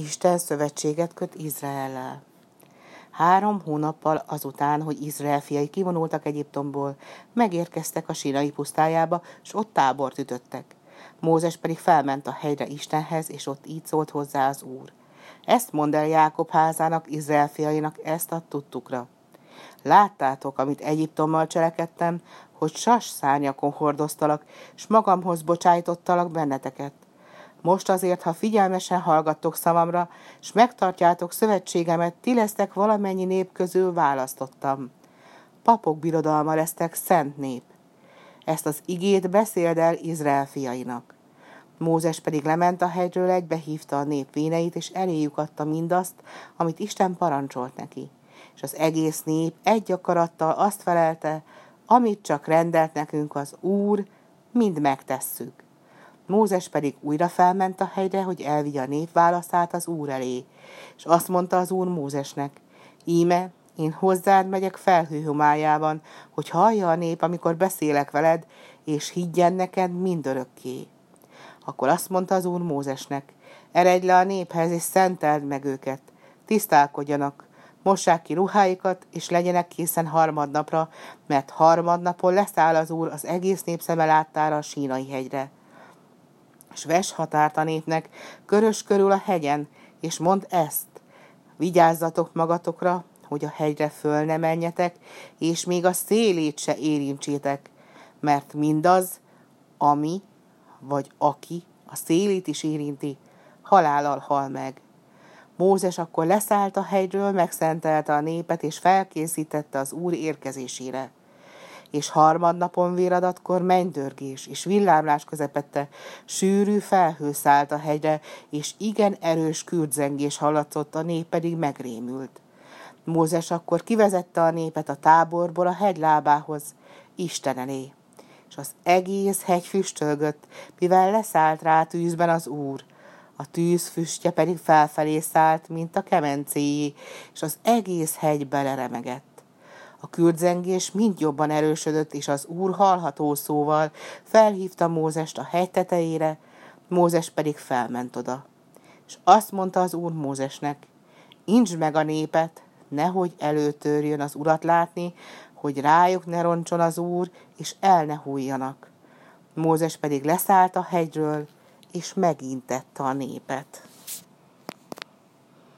Isten szövetséget köt Izraellel. Három hónappal azután, hogy Izrael fiai kivonultak Egyiptomból, megérkeztek a sínai pusztájába, s ott tábort ütöttek. Mózes pedig felment a hegyre Istenhez, és ott így szólt hozzá az Úr. Ezt mond el Jákob házának, Izrael fiainak, ezt a tudtukra. Láttátok, amit Egyiptommal cselekedtem, hogy sas szárnyakon hordoztalak, s magamhoz bocsájtottalak benneteket. Most azért, ha figyelmesen hallgattok szavamra, s megtartjátok szövetségemet, ti lesztek valamennyi nép közül választottam. Papok birodalma lesztek szent nép. Ezt az igét beszéld el Izrael fiainak. Mózes pedig lement a hegyről, egybehívta a nép véneit, és eléjük adta mindazt, amit Isten parancsolt neki. És az egész nép egy akarattal azt felelte, amit csak rendelt nekünk az Úr, mind megtesszük. Mózes pedig újra felment a hegyre, hogy elvigye a nép válaszát az Úr elé. És azt mondta az Úr Mózesnek, íme, én hozzád megyek felhőhomájában, hogy hallja a nép, amikor beszélek veled, és higgyen neked mindörökké. Akkor azt mondta az Úr Mózesnek, eredj le a néphez, és szenteld meg őket, tisztálkodjanak, mossák ki ruháikat, és legyenek készen harmadnapra, mert harmadnapon leszáll az Úr az egész nép szeme láttára a sínai hegyre és ves határt a népnek, körös körül a hegyen, és mond ezt, vigyázzatok magatokra, hogy a hegyre föl ne menjetek, és még a szélét se érintsétek, mert mindaz, ami vagy aki a szélét is érinti, halállal hal meg. Mózes akkor leszállt a hegyről, megszentelte a népet, és felkészítette az Úr érkezésére és harmadnapon véradatkor mennydörgés és villámlás közepette sűrű felhő szállt a hegyre, és igen erős kürdzengés hallatszott, a nép pedig megrémült. Mózes akkor kivezette a népet a táborból a hegylábához, Isten elé, és az egész hegy füstölgött, mivel leszállt rá tűzben az Úr, a tűz füstje pedig felfelé szállt, mint a kemencéjé, és az egész hegy beleremegett. A kürdzengés mind jobban erősödött, és az úr hallható szóval felhívta Mózest a hegy tetejére, Mózes pedig felment oda. És azt mondta az úr Mózesnek, incs meg a népet, nehogy előtörjön az urat látni, hogy rájuk ne roncson az úr, és el ne hújjanak. Mózes pedig leszállt a hegyről, és megintette a népet.